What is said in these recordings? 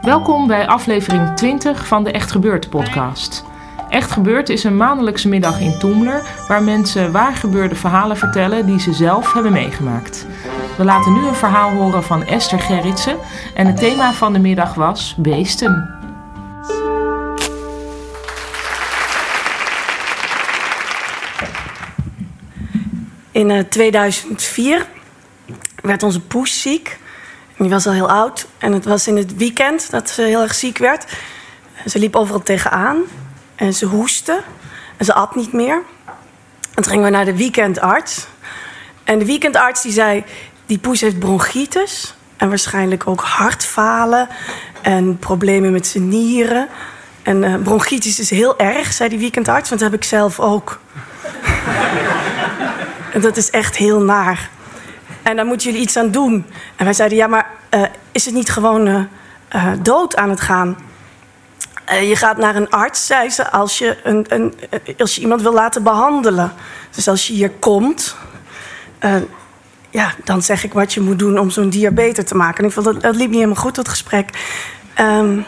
Welkom bij aflevering 20 van de Echt Gebeurd podcast. Echt Gebeurd is een maandelijkse middag in Toemler waar mensen waar gebeurde verhalen vertellen die ze zelf hebben meegemaakt. We laten nu een verhaal horen van Esther Gerritsen en het thema van de middag was beesten. In eh, 2004 werd onze poes ziek. Die was al heel oud. En het was in het weekend dat ze heel erg ziek werd. Ze liep overal tegenaan. En ze hoestte. En ze at niet meer. En toen gingen we naar de weekendarts. En de weekendarts die zei... die poes heeft bronchitis. En waarschijnlijk ook hartfalen. En problemen met zijn nieren. En eh, bronchitis is heel erg, zei die weekendarts. Want dat heb ik zelf ook. Dat is echt heel naar. En daar moeten jullie iets aan doen. En wij zeiden, ja, maar eh, is het niet gewoon eh, eh, dood aan het gaan? Je gaat naar een arts, zei ze, als je, een, een, als je iemand wil laten behandelen. Dus als je hier komt, ja, dan zeg ik wat je moet doen om zo'n dier beter te maken. En ik vond dat, dat liep niet helemaal goed, dat gesprek. Ehm,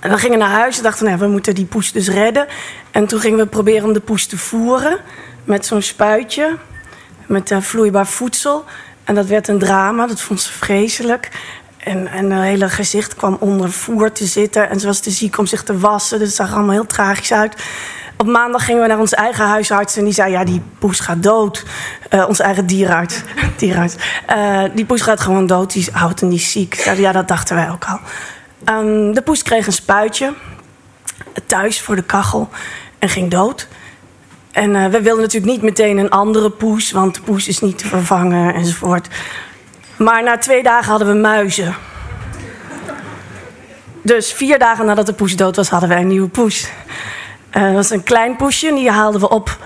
en we gingen naar huis en dachten, nou, we moeten die poes dus redden. En toen gingen we proberen om de poes te voeren met zo'n spuitje, met eh, vloeibaar voedsel. En dat werd een drama, dat vond ze vreselijk. En, en haar hele gezicht kwam onder voer te zitten. En ze was te ziek om zich te wassen, dus het zag allemaal heel tragisch uit. Op maandag gingen we naar onze eigen huisarts en die zei: Ja, die poes gaat dood. Eh, onze eigen dierenarts. dierenarts. Eh, die poes gaat gewoon dood, die is oud en die is ziek. Ja, dat dachten wij ook al. Ehm, de poes kreeg een spuitje thuis voor de kachel en ging dood. En eh, we wilden natuurlijk niet meteen een andere poes, want de poes is niet te vervangen enzovoort. Maar na twee dagen hadden we muizen. Dus vier dagen nadat de poes dood was, hadden wij een nieuwe poes. Eh, dat was een klein poesje, die haalden we op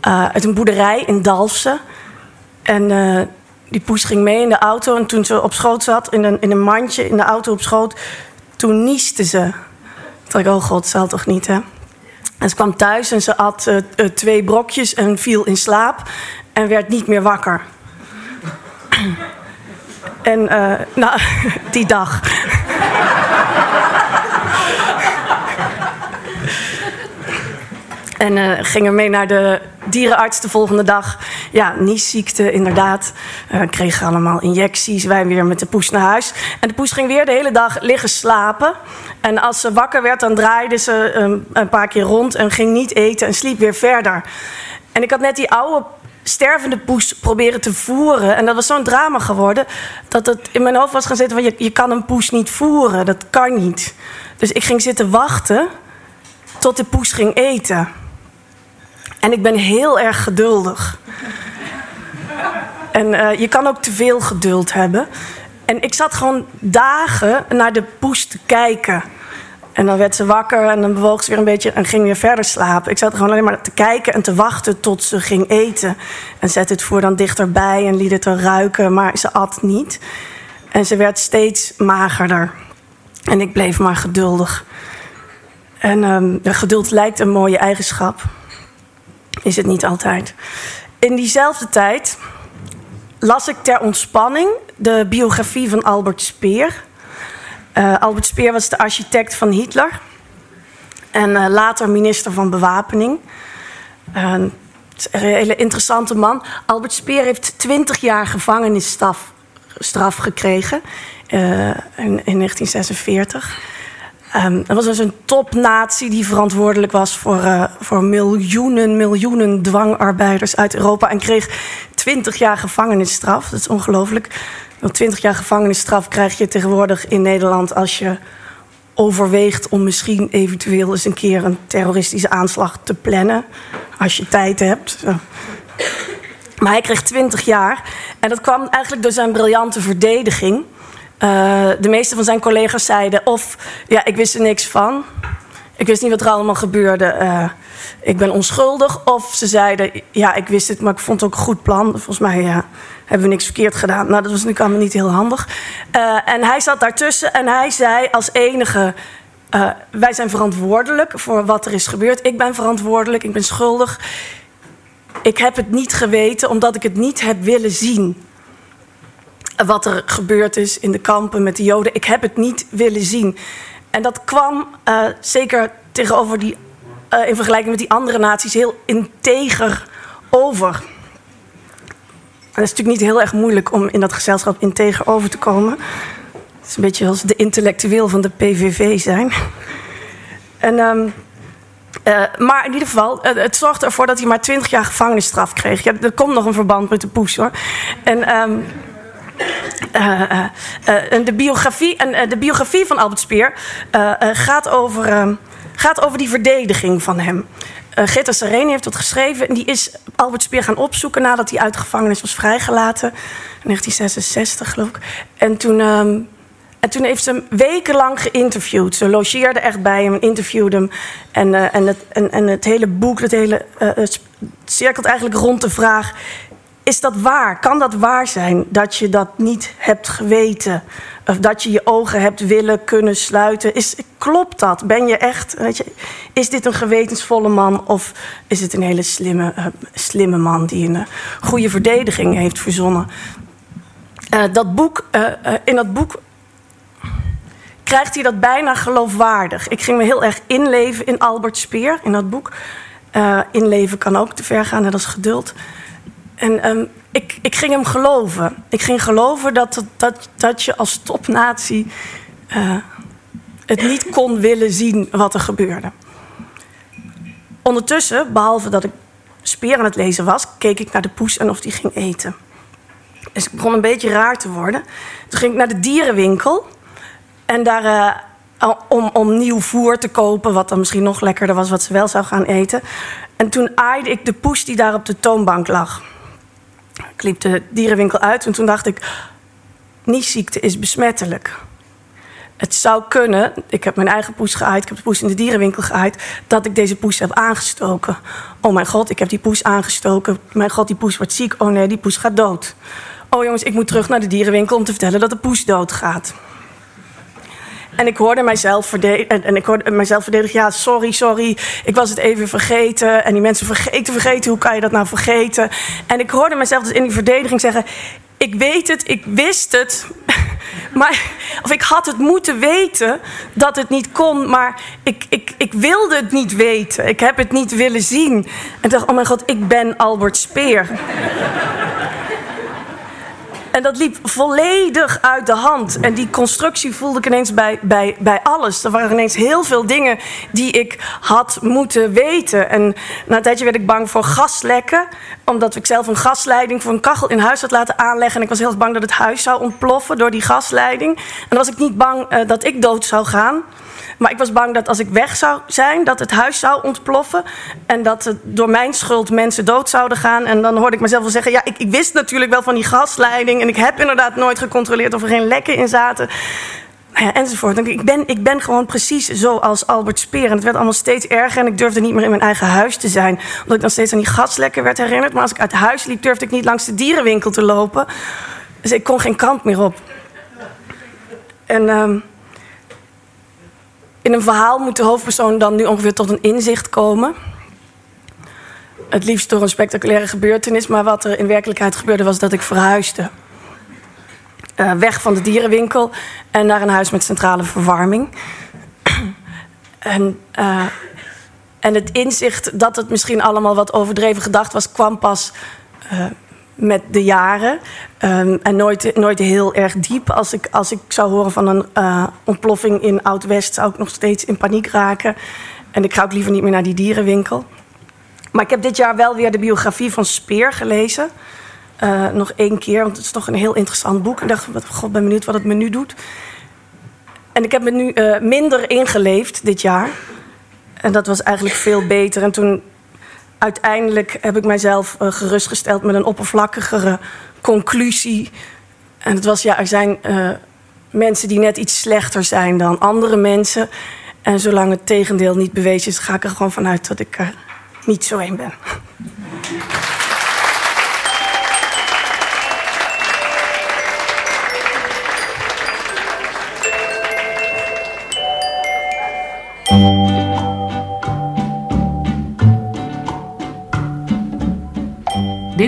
eh, uit een boerderij in Dalfsen. En die poes ging mee in de auto. En toen ze op schoot zat, in een, in een mandje in de auto op schoot, toen nieste ze. Toen dacht ik, oh god, zal toch niet, hè? En ze kwam thuis en ze at eh, eh, twee brokjes en viel in slaap. En werd niet meer wakker. En eh, nou, die dag. En eh, gingen mee naar de dierenarts de volgende dag. Ja, niesziekte, inderdaad. Eh kregen allemaal injecties. Wij weer met de poes naar huis. En de poes ging weer de hele dag liggen slapen. En als ze wakker werd, dan draaide ze eh, een paar keer rond en ging niet eten en sliep weer verder. En ik had net die oude stervende poes proberen te voeren. En dat was zo'n drama geworden dat het in mijn hoofd was gaan zitten van je, je kan een poes niet voeren. Dat kan niet. Dus ik ging zitten wachten tot de poes ging eten. En ik ben heel erg geduldig. En eh, je kan ook te veel geduld hebben. En ik zat gewoon dagen naar de poes te kijken. En dan werd ze wakker en dan bewoog ze weer een beetje en ging weer verder slapen. Ik zat gewoon alleen maar te kijken en te wachten tot ze ging eten. En zette het voer dan dichterbij en liet het er ruiken, maar ze at niet. En ze werd steeds magerder. En ik bleef maar geduldig. En de geduld lijkt een mooie eigenschap. Is het niet altijd. In diezelfde tijd las ik ter ontspanning de biografie van Albert Speer. Uh, Albert Speer was de architect van Hitler en uh, later minister van Bewapening. Is een hele interessante man. Albert Speer heeft 20 jaar gevangenisstraf straf gekregen in, in 1946. Um, dat was dus een topnatie die verantwoordelijk was voor, uh, voor miljoenen, miljoenen dwangarbeiders uit Europa. En kreeg 20 jaar gevangenisstraf. Dat is ongelooflijk. 20 jaar gevangenisstraf krijg je tegenwoordig in Nederland als je overweegt om misschien eventueel eens een keer een terroristische aanslag te plannen. Als je tijd hebt. Maar hij kreeg 20 jaar. En dat kwam eigenlijk door zijn briljante verdediging. Uh, de meeste van zijn collega's zeiden of ja, ik wist er niks van. Ik wist niet wat er allemaal gebeurde. Uh, ik ben onschuldig. Of ze zeiden ja, ik wist het, maar ik vond het ook een goed plan. Volgens mij hebben we niks verkeerd gedaan. Nou, dat was natuurlijk allemaal niet heel handig. Uh, en hij zat daartussen en hij zei als enige. wij zijn verantwoordelijk voor wat er is gebeurd. Ik ben verantwoordelijk, ik ben schuldig. Ik heb het niet geweten omdat ik het niet heb willen zien wat er gebeurd is in de kampen met de Joden. Ik heb het niet willen zien. En dat kwam uh, zeker tegenover die, uh, in vergelijking met die andere naties heel integer over. En het is natuurlijk niet heel erg moeilijk om in dat gezelschap integer over te komen. Het is een beetje als de intellectueel van de PVV zijn. En, um, uh, maar in ieder geval, het zorgde ervoor dat hij maar 20 jaar gevangenisstraf kreeg. Ja, er komt nog een verband met de poes hoor. En um, uh, uh, de, biografie, en, de biografie van Albert Speer gaat, over, gaat over die verdediging van hem. Uh, Greta Sereni heeft dat geschreven en die is Albert Speer gaan opzoeken nadat hij uit gevangenis was vrijgelaten. In 1966, geloof ik. En toen, um, en toen heeft ze hem wekenlang geïnterviewd. Ze logeerde echt bij hem, interviewde hem. En, en, het, en, het hele boek, het hele, cirkelt eigenlijk rond de vraag: is dat waar? Kan dat waar zijn dat je dat niet hebt geweten? Of dat je je ogen hebt willen kunnen sluiten? Is, klopt dat? Ben je echt, weet je, is dit een gewetensvolle man of is het een hele slimme, uh, slimme man die een uh, goede verdediging heeft verzonnen? Uh, dat boek, in dat boek krijgt hij dat bijna geloofwaardig. Ik ging me heel erg inleven in Albert Speer, in dat boek. inleven kan ook te ver gaan, net als geduld. En um, ik, ik ging hem geloven. Ik ging geloven dat, dat, dat je als topnatie uh, het niet kon willen zien wat er gebeurde. Ondertussen, behalve dat ik speer aan het lezen was, keek ik naar de poes en of die ging eten. Dus ik begon een beetje raar te worden. Toen ging ik naar de dierenwinkel. En daar, uh, om, om nieuw voer te kopen, wat dan misschien nog lekkerder was, wat ze wel zou gaan eten. En toen aaide ik de poes die daar op de toonbank lag. Ik liep de dierenwinkel uit en toen dacht ik... Niesziekte is besmettelijk. Het zou kunnen, ik heb mijn eigen poes gehaaid... ik heb de poes in de dierenwinkel gehaaid... dat ik deze poes heb aangestoken. Oh mijn god, ik heb die poes aangestoken. Mijn god, die poes wordt ziek. Oh nee, die poes gaat dood. Oh jongens, ik moet terug naar de dierenwinkel... om te vertellen dat de poes doodgaat. En ik hoorde mijzelf, verdedigen, en ik hoorde mijzelf verdedigen. Ja, sorry, sorry. Ik was het even vergeten. En die mensen vergeten, vergeten. Hoe kan je dat nou vergeten? En ik hoorde mezelf dus in die verdediging zeggen... Ik weet het, ik wist het. Maar, of ik had het moeten weten dat het niet kon, maar ik, ik, ik wilde het niet weten. Ik heb het niet willen zien. En dacht, oh mijn god, ik ben Albert Speer. En dat liep volledig uit de hand. En die constructie voelde ik ineens bij, bij, bij alles. Er waren ineens heel veel dingen die ik had moeten weten. En na een tijdje werd ik bang voor gaslekken. Omdat ik zelf een gasleiding voor een kachel in huis had laten aanleggen. En ik was heel bang dat het huis zou ontploffen door die gasleiding. En dan was ik niet bang uh, dat ik dood zou gaan. Maar ik was bang dat als ik weg zou zijn, dat het huis zou ontploffen. En dat het door mijn schuld mensen dood zouden gaan. En dan hoorde ik mezelf wel zeggen: Ja, ik, ik wist natuurlijk wel van die gasleiding. En ik heb inderdaad nooit gecontroleerd of er geen lekken in zaten. Nou ja, enzovoort. Ik ben, ik ben gewoon precies zoals Albert Speer. En het werd allemaal steeds erger. En ik durfde niet meer in mijn eigen huis te zijn. Omdat ik dan steeds aan die gaslekken werd herinnerd. Maar als ik uit huis liep, durfde ik niet langs de dierenwinkel te lopen. Dus ik kon geen kant meer op. En. Um, in een verhaal moet de hoofdpersoon dan nu ongeveer tot een inzicht komen. Het liefst door een spectaculaire gebeurtenis, maar wat er in werkelijkheid gebeurde was dat ik verhuisde. eh, weg van de dierenwinkel en naar een huis met centrale verwarming. en, uh, en het inzicht dat het misschien allemaal wat overdreven gedacht was, kwam pas uh, met de jaren. Um, en nooit, nooit heel erg diep. Als ik, als ik zou horen van een uh, ontploffing in Oud-West, zou ik nog steeds in paniek raken. En ik ga ook liever niet meer naar die dierenwinkel. Maar ik heb dit jaar wel weer de biografie van Speer gelezen. Uh, nog één keer, want het is toch een heel interessant boek. Ik dacht, god, ben benieuwd wat het me nu doet. En ik heb me nu uh, minder ingeleefd dit jaar. En dat was eigenlijk veel beter. En toen uiteindelijk heb ik mijzelf uh, gerustgesteld met een oppervlakkigere conclusie. En het was, ja, er zijn uh, mensen die net iets slechter zijn dan andere mensen. En zolang het tegendeel niet bewezen is, ga ik er gewoon vanuit dat ik er niet zo een ben.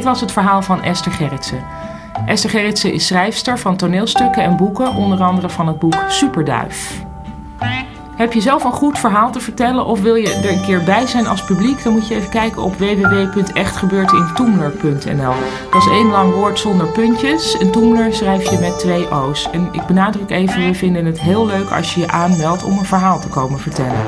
Dit was het verhaal van Esther Gerritsen. Esther Gerritsen is schrijfster van toneelstukken en boeken, onder andere van het boek Superduif. Heb je zelf een goed verhaal te vertellen of wil je er een keer bij zijn als publiek? Dan moet je even kijken op www.echtgebeurtenintoemler.nl. Dat is één lang woord zonder puntjes. En Toemler schrijf je met twee O's. En ik benadruk even, we vinden het heel leuk als je je aanmeldt om een verhaal te komen vertellen.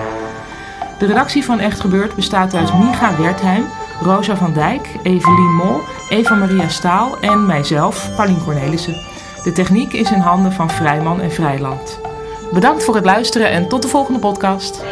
De redactie van Echt Gebeurd bestaat uit Micha Wertheim, Rosa van Dijk, Evelien Mol, Eva Maria Staal en mijzelf, Paulien Cornelissen. De techniek is in handen van Vrijman en Vrijland. Bedankt voor het luisteren en tot de volgende podcast.